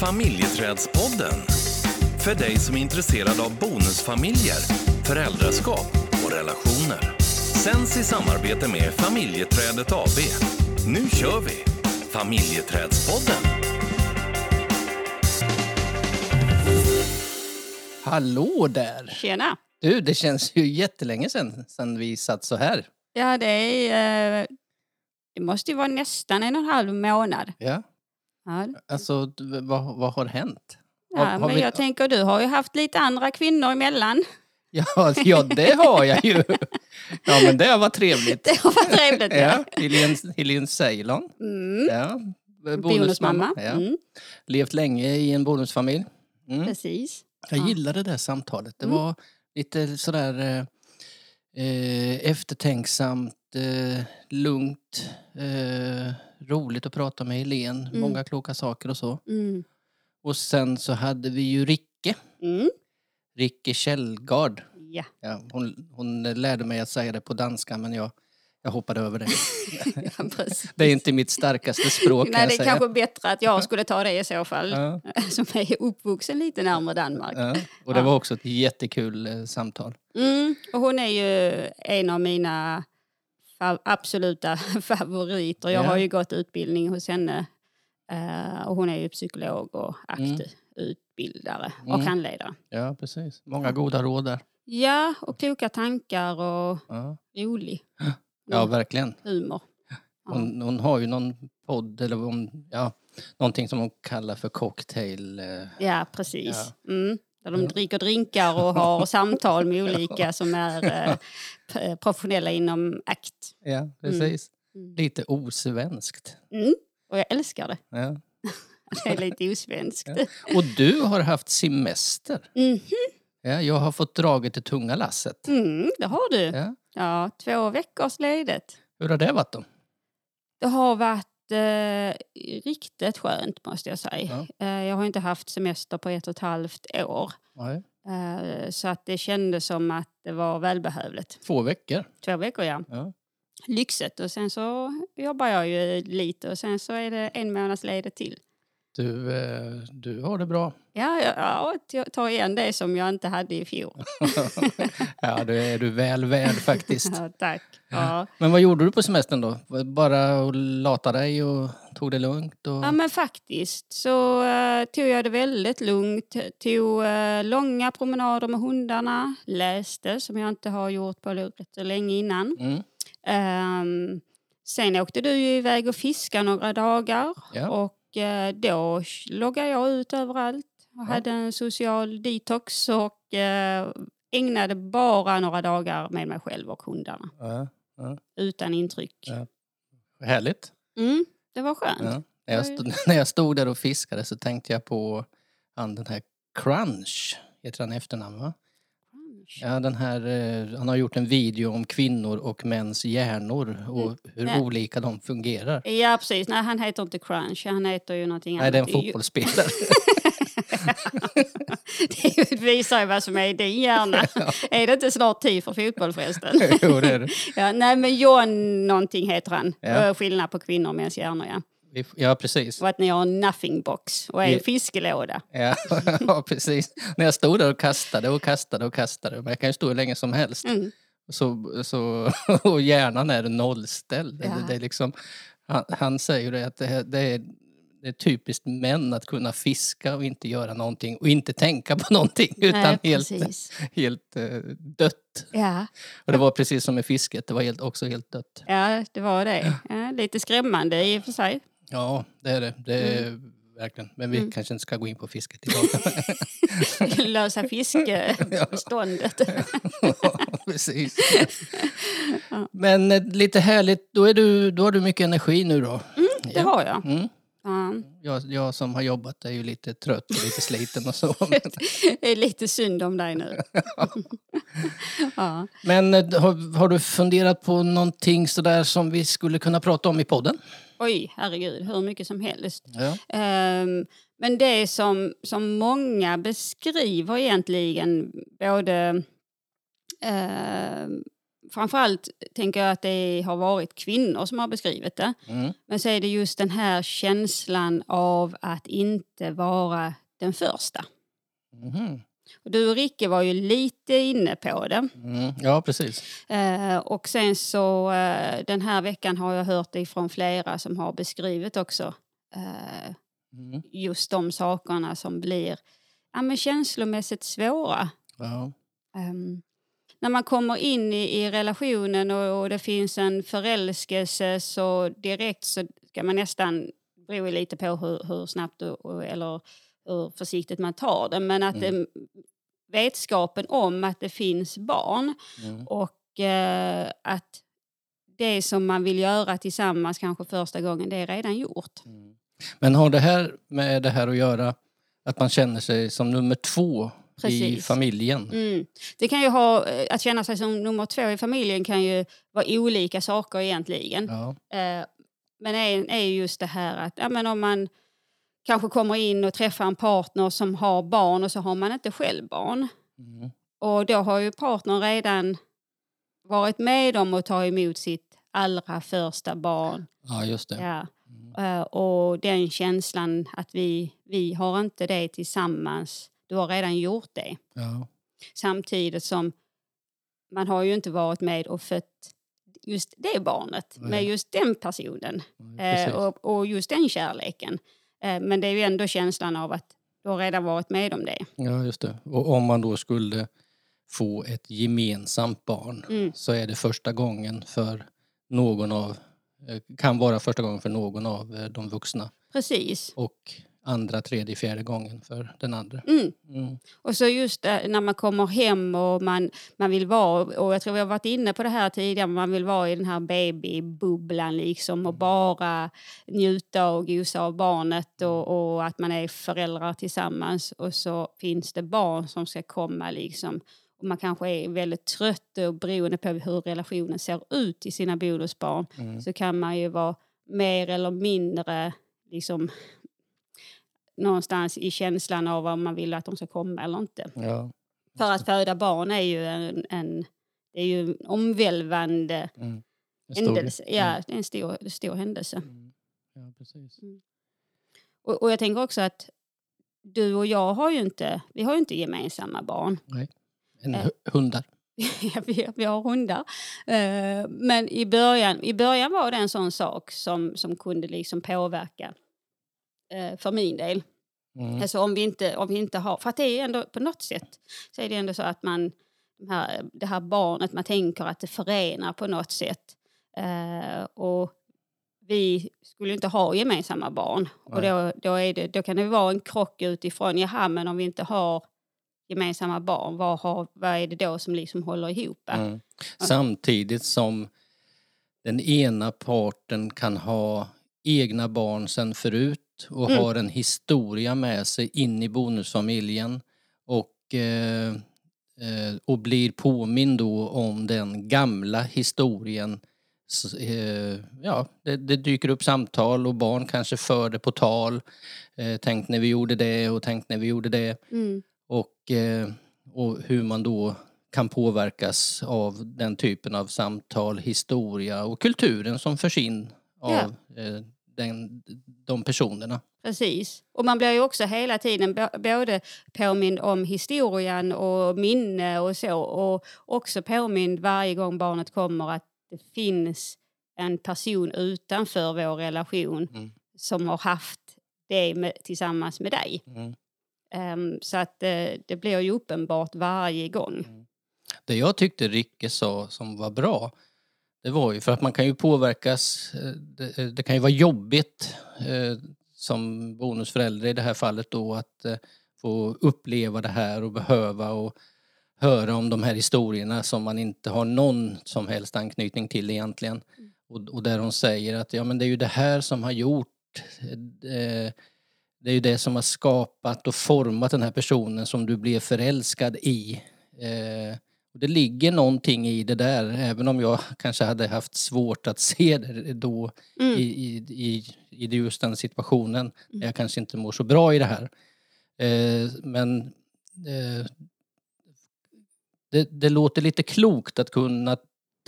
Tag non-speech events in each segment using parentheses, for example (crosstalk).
Familjeträdspodden. För dig som är intresserad av bonusfamiljer, föräldraskap och relationer. Sänds i samarbete med Familjeträdet AB. Nu kör vi! Familjeträdspodden. Hallå där! Tjena! Du, det känns ju jättelänge sedan, sedan vi satt så här. Ja, det är... eh, Det måste ju vara nästan en och en halv månad. Ja, Ja, alltså vad, vad har hänt? Har- ja har men vi- jag tänker du har ju haft lite andra kvinnor emellan. (laughs) Ja, ja, det har jag ju. Ja, men det var trevligt. (laughs) Det har varit trevligt. Ja, Helene, Helene Ceylon. Mm. Ja, Bonusmamma. Ja. Mm, Levt länge i en bonusfamilj. Mm. precis. Jag Ja. gillade det samtalet. Det Mm. var lite sådär eh, eh, eftertänksamt, eh, lugnt, eh, roligt att prata med Helene. Mm. Många kloka saker och så. Mm. Och sen så hade vi ju Ricke, Mm. Ricke Källgard. Ja. Ja, hon, hon lärde mig att säga det på danska men jag, jag hoppade över det. (laughs) ja. Det är inte mitt starkaste språk Nej, det är kanske bättre att jag skulle ta det i så fall. Ja, (laughs) Som är uppvuxen lite närmare Danmark. ja. Och det var också ett jättekul eh, samtal. Mm. Och hon är ju en av mina fa- absoluta (laughs) favoriter. Jag Ja. har ju gått utbildning hos henne. eh, och hon är ju psykolog och aktiv utbildare och Mm. handledare. Ja, precis. Många goda råd där. Ja, och kloka tankar och Ja, rolig ja verkligen. humor. Ja. Hon, hon har ju någon podd eller om, ja, någonting som hon kallar för cocktail. eh, Ja, precis. Ja. Mm. Där de dricker drinkar och har (laughs) samtal med olika som är eh, professionella inom ACT. Ja, precis. Mm. Lite osvenskt. Mm. Och jag älskar det. Ja. (laughs) Det är lite osvenskt. Ja. Och du har haft semester. Mhm. Ja, jag har fått draget det tunga lasset. Mm, det har du. Ja. Ja, två veckors ledigt. Hur har det varit då? Det har varit riktigt skönt måste jag säga. Ja. Eh, jag har inte haft semester på ett och ett halvt år. Nej. Eh, så att det kändes som att det var välbehövligt. Två veckor. Två veckor ja. Ja. Lyxet och sen så jobbar jag ju lite och sen så är det en månads ledigt till. Du, eh, du har det bra. Ja, ja, ja jag tar igen det som jag inte hade i fjol. (laughs) ja, det är du väl värd faktiskt. (laughs) Ja, tack. Ja. Men vad gjorde du på semestern då? Bara att lata dig och tog det lugnt? Och... Ja men faktiskt så eh, tog jag det väldigt lugnt. Tog eh, långa promenader med hundarna. Läste som jag inte har gjort på rätt så länge innan. Mm. Ehm, sen åkte du iväg och fiskade några dagar. Ja. Och då loggade jag ut överallt. Och Ja. hade en social detox och eh, ägnade bara några dagar med mig själv och hundarna. Ja. Utan intryck. Ja. Härligt. Mm, det var skönt. Ja. När, jag stod, (laughs) när jag stod där och fiskade så tänkte jag på han den här Crunch, heter han efternamn va? Ja, den här, eh, han har gjort en video om kvinnor och mäns hjärnor och hur Ja. olika de fungerar. Ja, precis. Nej, han heter inte Crunch. Han heter ju någonting Nej, det är en annat. fotbollsspelare. (laughs) det visar ju vad som är i din hjärna. (laughs) Är det inte snart tid för fotboll förresten? (laughs) jo, det är det. ja, nej, men John någonting heter han. Ja. Ja. Skillnad på kvinnor och mäns hjärnor, ja. Ja, precis. Och att ni har en nothing box och är Ja. en fiskelåda. Ja, (laughs) ja, precis. När jag stod där och kastade och kastade och kastade, men jag kan ju stå hur länge som helst, Mm. så, så, (laughs) och hjärnan är nollställd. Ja. Det, är liksom, han, han säger det att det, här- det, är, det är typiskt män att kunna fiska och inte göra någonting och inte tänka på (laughs) någonting utan Nej, helt, helt eh, dött. Ja. Och det var precis som med fisket, det var helt, också helt dött. ja, det var det. Ja, lite skrämmande i och för sig. Ja, det är det. det är, Verkligen. Men vi Mm. kanske inte ska gå in på fisket idag. (laughs) Lösa fiskbeståndet. (laughs) Ja, Precis. (laughs) Ja. Men eh, lite härligt, då, är du, då har du mycket energi nu då. Det Ja. har jag. Mm. Ja. Jag, jag som har jobbat är ju lite trött och lite sliten och så. Det är lite synd om dig nu. Ja. Men eh, har, har du funderat på någonting sådär som vi skulle kunna prata om i podden? Oj, herregud, hur mycket som helst. Ja. Ehm, men det som, som många beskriver egentligen, både ehm, framförallt tänker jag att det har varit kvinnor som har beskrivit det. Mm. Men så är det just den här känslan av att inte vara den första. Mhm. Du och Ricke var ju lite inne på det. Mm. Ja, precis. Eh, och sen så eh, den här veckan har jag hört det från flera som har beskrivit också eh, Mm. just de sakerna som blir ja, men känslomässigt svåra. Ja. Ehm, när man kommer in i, i relationen och, och det finns en förälskelse så direkt så ska man nästan, beror lite på hur, hur snabbt och, eller hur försiktigt man tar det, men att Mm. det, vetskapen om att det finns barn Mm. och eh, att det som man vill göra tillsammans kanske första gången, det är redan gjort. Mm. Men har det här med det här att göra att man känner sig som nummer två i Precis. familjen? Mm. Det kan ju ha, eh, att känna sig som nummer två i familjen kan ju vara olika saker egentligen. Ja. Eh, men är, är just det här att ja, men om man kanske kommer in och träffar en partner som har barn och så har man inte själv barn. Mm. Och då har ju partnern redan varit med om att ta emot sitt allra första barn. ja, just det. Ja. Mm. Eh, och den känslan att vi, vi har inte det tillsammans. Du har redan gjort det. Ja. Samtidigt som man har ju inte varit med och fött just det barnet Nej. med just den personen Precis. eh, och, och just den kärleken. Eh, men det är ju ändå känslan av att du har redan varit med om det. Ja, just det. Och om man då skulle få ett gemensamt barn Mm. så är det första gången för någon av, eh, kan vara första gången för någon av eh, de vuxna Precis. och andra, tredje, fjärde gången för den andra. Mm. Mm. Och så just när man kommer hem och man, man vill vara, och jag tror vi har varit inne på det här tidigare, man vill vara i den här babybubblan liksom och bara njuta och gosa av barnet och, och att man är föräldrar tillsammans och så finns det barn som ska komma liksom. Och man kanske är väldigt trött och beroende på hur relationen ser ut till sina bonusbarn Mm. så kan man ju vara mer eller mindre liksom någonstans i känslan av om man vill att de ska komma eller inte. Ja. För att föda barn är ju en, en, det är ju en omvälvande Mm. En händelse. Ja, Mm. det är en stor, stor händelse. Mm. Ja, precis. Och, och jag tänker också att du och jag har ju inte, vi har ju inte gemensamma barn. En Eh. hu- hundar. (laughs) Vi, vi har hundar. Eh, men i början, i början var det en sån sak som, som kunde liksom påverka för min del. Mm. Alltså om vi, inte, om vi inte har, för att det är ändå på något sätt så är det ändå så att man, de här, det här barnet, man tänker att det förenar på något sätt. Eh, och vi skulle inte ha gemensamma barn. Och Nej. då, då, är det, då kan det vara en krock utifrån, jaha men om vi inte har gemensamma barn, vad, har, vad är det då som liksom håller ihop? Mm. Samtidigt som den ena parten kan ha egna barn sen förut och Mm. har en historia med sig in i bonusfamiljen och, eh, eh, och blir påmind då om den gamla historien. Så, eh, ja, det, det dyker upp samtal och barn kanske för det på tal. Eh, tänk när vi gjorde det och tänk när vi gjorde det Mm. och, eh, och hur man då kan påverkas av den typen av samtal, historia och kulturen som förs in av eh, den, de personerna. Precis. Och man blir ju också hela tiden både påmind om historien och minne och så och också påmind varje gång barnet kommer att det finns en person utanför vår relation Mm. som har haft det med, tillsammans med dig. Mm. Ehm, så att eh, det blir ju uppenbart varje gång. Det jag tyckte Ricke sa som var bra, det var ju för att man kan ju påverkas, eh, det, eh, det kan ju vara jobbigt eh, som bonusförälder i det här fallet då att eh, få uppleva det här och behöva och höra om de här historierna som man inte har någon som helst anknytning till egentligen. Och, och där hon säger att ja men det är ju det här som har gjort eh, det är ju det som har skapat och format den här personen som du blev förälskad i. Eh, det ligger någonting i det där, även om jag kanske hade haft svårt att se det då Mm. i, i, i, i just den situationen. där Jag kanske inte mår så bra i det här. Eh, men eh, det, det låter lite klokt att kunna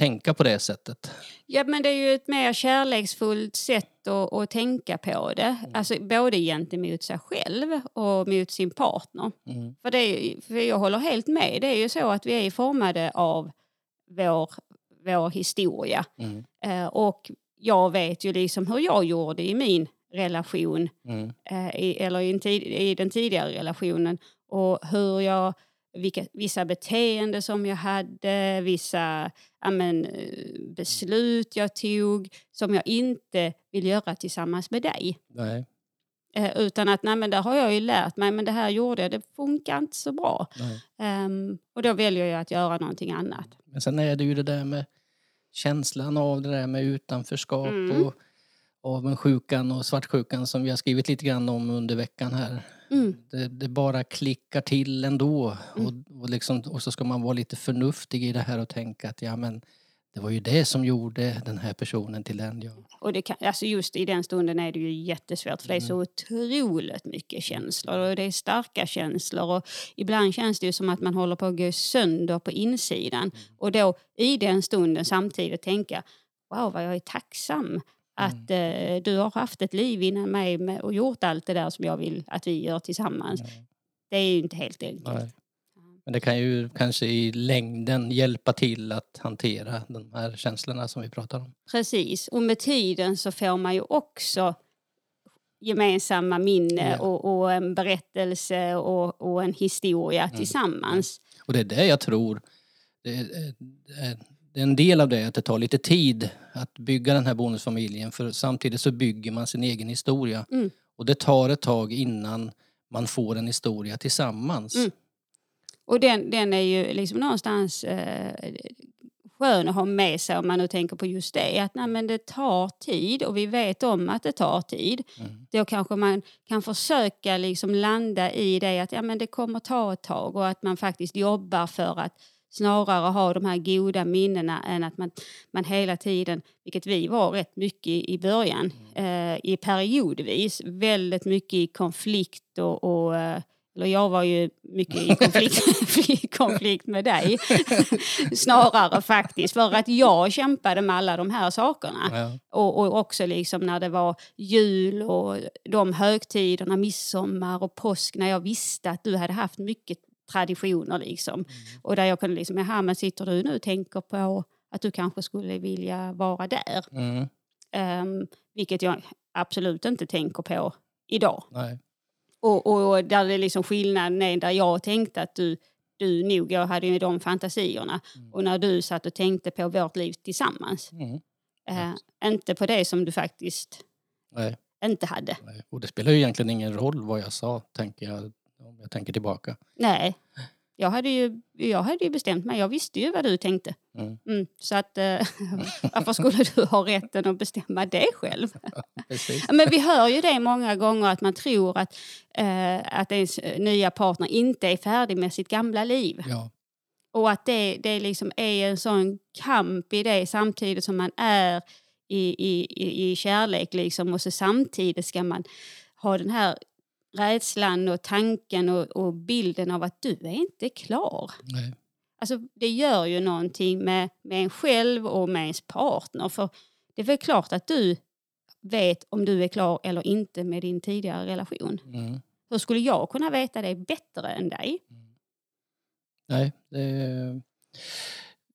tänka på det sättet. Ja, men det är ju ett mer kärleksfullt sätt att, att tänka på det. Alltså både gentemot sig själv och mot sin partner. Mm. För, det, för jag håller helt med. Det är ju så att vi är formade av vår, vår historia. Mm. Eh, och jag vet ju liksom hur jag gjorde i min relation Mm. eh, i, eller i, tid, i den tidigare relationen och hur jag, vilka, vissa beteenden som jag hade, vissa ja, men, eh, beslut jag tog som jag inte vill göra tillsammans med dig. Nej, Eh, utan att nej, men där har jag ju lärt mig, men det här gjorde jag, det funkar inte så bra. Ehm, och då väljer jag att göra någonting annat. Men sen är det ju det där med känslan av det där med utanförskap Mm. och avundsjukan och svartsjukan som vi har skrivit lite grann om under veckan här. Mm. Det, det bara klickar till ändå. Mm. Och, och, liksom, och så ska man vara lite förnuftig i det här och tänka att ja men det var ju det som gjorde den här personen till den jag... Och det kan, alltså just i den stunden är det ju jättesvårt för det är så otroligt mycket känslor och det är starka känslor och ibland känns det ju som att man håller på att gå sönder på insidan och då i den stunden samtidigt tänka wow vad jag är tacksam att eh, du har haft ett liv innan mig och gjort allt det där som jag vill att vi gör tillsammans. Det är ju inte helt enkelt. Nej. Men det kan ju kanske i längden hjälpa till att hantera de här känslorna som vi pratar om. Precis, och med tiden så får man ju också gemensamma minne Ja. och, och en berättelse och, och en historia Mm. tillsammans. Och det är det jag tror, det det en del av det att det tar lite tid att bygga den här bonusfamiljen för samtidigt så bygger man sin egen historia. Mm. Och det tar ett tag innan man får en historia tillsammans. Mm. Och den, den är ju liksom någonstans eh, skön att ha med sig om man nu tänker på just det. Att nej, men det tar tid och vi vet om att det tar tid. Mm. Då kanske man kan försöka liksom landa i det att ja, men det kommer ta ett tag och att man faktiskt jobbar för att snarare ha de här goda minnena än att man, man hela tiden, vilket vi var rätt mycket i, början, eh, i periodvis, väldigt mycket i konflikt och, och eh, eller jag var ju mycket i konflikt, (laughs) (laughs) konflikt med dig. (laughs) Snarare faktiskt, för att jag kämpade med alla de här sakerna. Ja. Och, och också liksom när det var jul och de högtiderna, midsommar och påsk, när jag visste att du hade haft mycket traditioner liksom. Och där jag kunde liksom, jaha men sitter du nu och tänker på att du kanske skulle vilja vara där? Mm. Um, vilket jag absolut inte tänker på idag. Nej. Och, och där det liksom skillnaden är där jag tänkte att du, du nog, jag hade ju de fantasierna. Och när du satt och tänkte på vårt liv tillsammans. Mm. Eh, inte på det som du faktiskt Nej. inte hade. Nej. Och det spelar ju egentligen ingen roll vad jag sa, tänker jag, om jag tänker tillbaka. Nej. Jag hade, ju, jag hade ju bestämt mig. Jag visste ju vad du tänkte. Mm. Mm, så att, eh, (laughs) varför skulle du ha rätten att bestämma det själv? (laughs) Precis. Men vi hör ju det många gånger att man tror att, eh, att ens nya partner inte är färdig med sitt gamla liv. Ja. Och att det, det liksom är en sån kamp i det samtidigt som man är i, i, i, i kärlek. Liksom. Och så samtidigt ska man ha den här rädslan och tanken och, och bilden av att du är inte klar. Nej. Alltså, det gör ju någonting med, med en själv och med ens partner. För det är väl klart att du vet om du är klar eller inte med din tidigare relation. Mm. Hur skulle jag kunna veta det bättre än dig? Nej, det,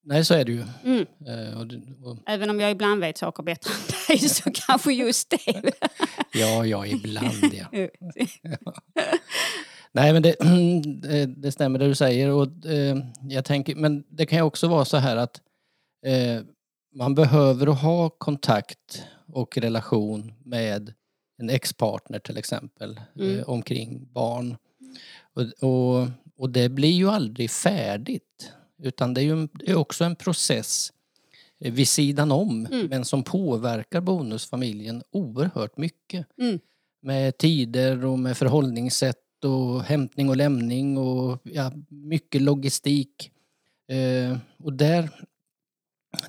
nej, så är det ju. Mm. Eh, och, och, Även om jag ibland vet saker bättre än dig så (laughs) kanske just det. ja, ja, ibland ja. (laughs) Nej, men det, (clears throat) det- det stämmer det du säger. Och, eh, jag tänker, men det kan ju också vara så här att eh, man behöver ha kontakt och relation med en ex-partner till exempel Mm. eh, omkring barn. Och, och, och det blir ju aldrig färdigt. Utan det är ju en- det är också en process vid sidan om Mm. men som påverkar bonusfamiljen oerhört mycket Mm. med tider och med förhållningssätt och hämtning och lämning och ja, mycket logistik. Eh, och där,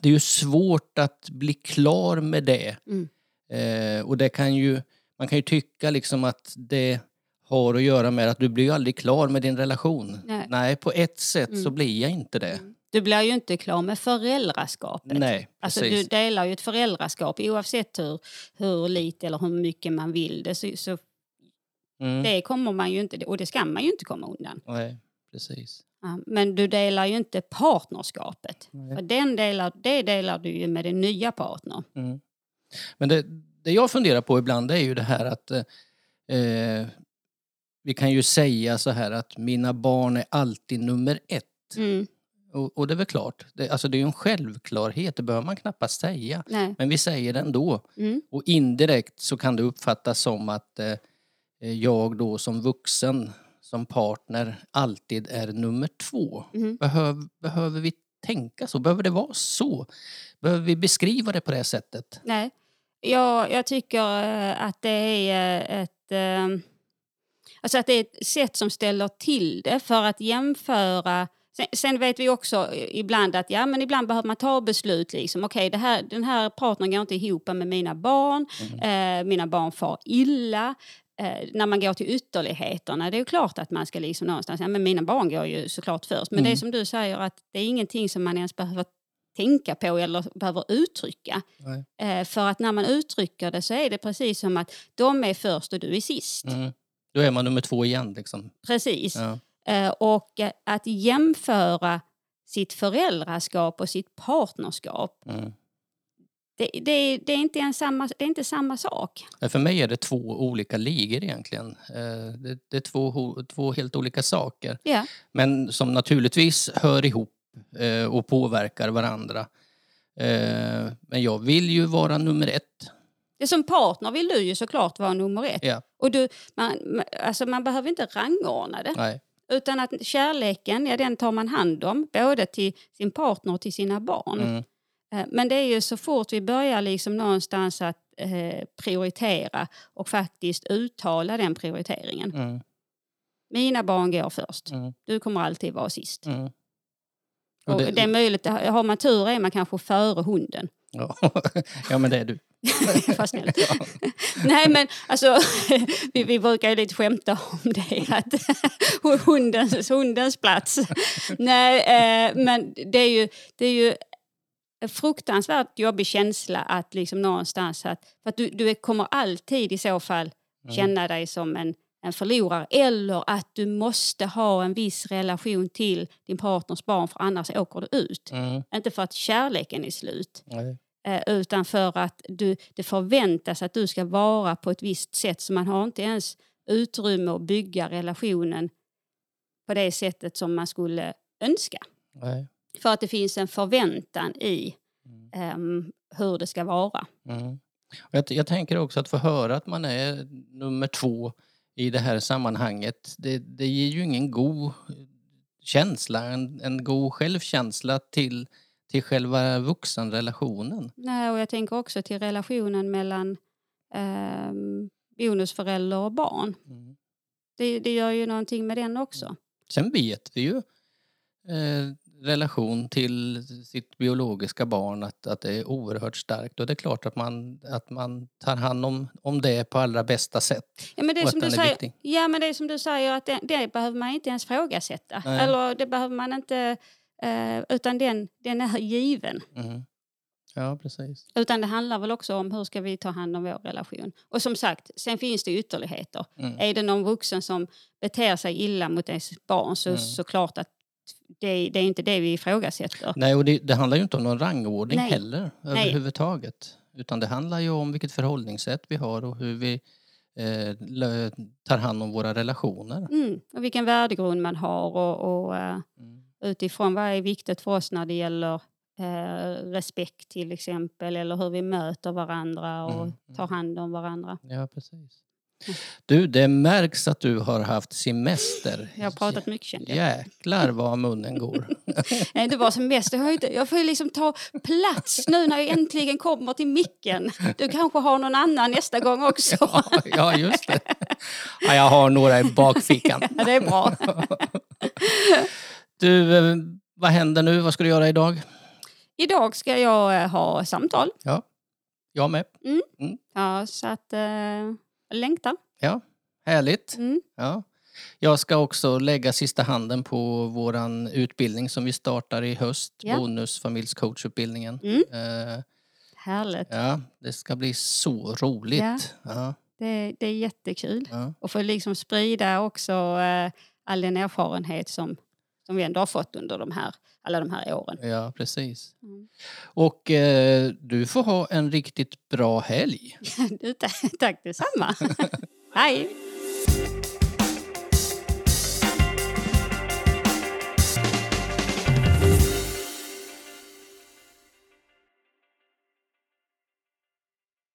det är ju svårt att bli klar med det. Mm. Eh, och det kan ju, man kan ju tycka liksom att det har att göra med att du blir ju aldrig klar med din relation. Nej. Nej, på ett sätt så Mm. blir jag inte det. Mm. Du blir ju inte klar med föräldraskapet. Nej, Alltså, du precis. delar ju ett föräldraskap oavsett hur, hur lite eller hur mycket man vill det. Så, så Mm. det kommer man ju inte, och det ska man ju inte komma undan. Nej, precis. Ja, Men du delar ju inte partnerskapet. Nej. För den delar, det delar du ju med din nya partner. Mm. Men det, det jag funderar på ibland är ju det här att eh, eh, vi kan ju säga så här att mina barn är alltid nummer ett. Mm. Och, och det är väl klart, det, alltså det är ju en självklarhet, det behöver man knappast säga. Nej. Men vi säger det ändå. Mm. Och indirekt så kan det uppfattas som att eh, jag då som vuxen, som partner, alltid är nummer två. Mm. Behöv, behöver vi tänka så? Behöver det vara så? Behöver vi beskriva det på det sättet? Nej. Jag, jag tycker eh, att det är eh, ett... eh, Alltså att det är ett sätt som ställer till det för att jämföra... Sen, sen vet vi också eh, ibland att ja, men ibland behöver man ta beslut. Liksom. Okej, det här, den här partnern går inte ihop med mina barn. Eh, mina barn far illa. Eh, när man går till ytterligheterna, det är klart att man ska liksom någonstans... Ja, men mina barn går ju såklart först. Men det är Mm. som du säger, att det är ingenting som man ens behöver tänka på eller behöver uttrycka. Eh, för att när man uttrycker det så är det precis som att de är först och du är sist. Mm. Då är man nummer två igen. Liksom. Precis. Ja. Eh, och eh, att jämföra sitt föräldraskap och sitt partnerskap, Mm. det, det, det, är inte samma, det är inte samma sak. För mig är det två olika ligor egentligen. Eh, Det, det är två, två helt olika saker. Ja. Men som naturligtvis hör ihop och påverkar varandra. Men jag vill ju vara nummer ett. Det som partner vill du ju såklart vara nummer ett. Ja. Och du, man, alltså man behöver inte rangordna det. Nej. Utan att kärleken, ja, den tar man hand om. Både till sin partner och till sina barn. Mm. Eh, Men det är ju så fort vi börjar liksom någonstans att eh, prioritera och faktiskt uttala den prioriteringen. Mm. Mina barn går först. Mm. Du kommer alltid vara sist. Mm. Och Och det- det, är möjligt, har man tur är man kanske före hunden. Ja. (laughs) ja, men det är du. (laughs) Vad snällt. (laughs) Nej men alltså, vi, vi brukar ju lite skämta om det, att hundens, hundens plats. Nej, eh, men det är ju, det är ju en fruktansvärt jobbig känsla att liksom någonstans att, för att du, du kommer alltid i så fall känna dig som en, en förlorare eller att du måste ha en viss relation till din partners barn för annars åker du ut. Mm. Inte för att kärleken är slut Nej. Eh, utan för att du, det förväntas att du ska vara på ett visst sätt så man har inte ens utrymme att bygga relationen på det sättet som man skulle önska. Nej. För att det finns en förväntan i ehm, hur det ska vara. Mm. Jag, jag tänker också att få höra att man är nummer två i det här sammanhanget, det, det ger ju ingen god känsla, en, en god självkänsla till, till själva vuxenrelationen. Nej, och jag tänker också till relationen mellan um, bonusförälder och barn. Mm. Det, det gör ju någonting med den också. Sen vet vi ju eh, relation till sitt biologiska barn att, att det är oerhört starkt och det är klart att man, att man tar hand om, om det på allra bästa sätt. Ja, men det är som du är säger, viktig. ja, men det är som du säger att det, det behöver man inte ens frågasätta. Nej. Eller det behöver man inte, eh, utan den, den är given. Mm. Ja, precis. Utan det handlar väl också om hur ska vi ta hand om vår relation. Och som sagt, sen finns det ytterligheter. Mm. Är det någon vuxen som beter sig illa mot ens barn så Mm. såklart att det, det är inte det vi ifrågasätter. Nej, och det, det handlar ju inte om någon rangordning Nej. heller överhuvudtaget. Utan det handlar ju om vilket förhållningssätt vi har och hur vi eh, tar hand om våra relationer. Mm. Och vilken värdegrund man har och, och eh, Mm. Utifrån vad är viktigt för oss när det gäller eh, respekt till exempel eller hur vi möter varandra och Mm, tar hand om varandra. Ja, precis. Du, det märks att du har haft semester. Jag har pratat mycket kände jag. Jäklar vad munnen går. (laughs) Nej, inte bara semester, jag, har inte, jag får ju liksom ta plats nu när jag äntligen kommer till micken. Du kanske har någon annan nästa gång också. ja, ja, just det. Ja, jag har några i bakfickan. Ja, det är bra. (laughs) Du, eh, vad händer nu? Vad ska du göra idag? Idag ska jag eh, ha samtal. Ja, jag med. Ja, så att eh, jag längtar. Ja, härligt. Mm. Ja. Jag ska också lägga sista handen på våran utbildning som vi startar i höst, Ja. bonusfamiljscoachutbildningen. Mm. Eh, Härligt. ja, det ska bli så roligt. Ja. Det, det är jättekul. Ja. Och få liksom sprida också eh, all den erfarenhet som, som vi ändå har fått under de här, alla de här åren. Ja, precis. Mm. Och eh, du får ha en riktigt bra helg. (laughs) Tack detsamma. (laughs) Hej!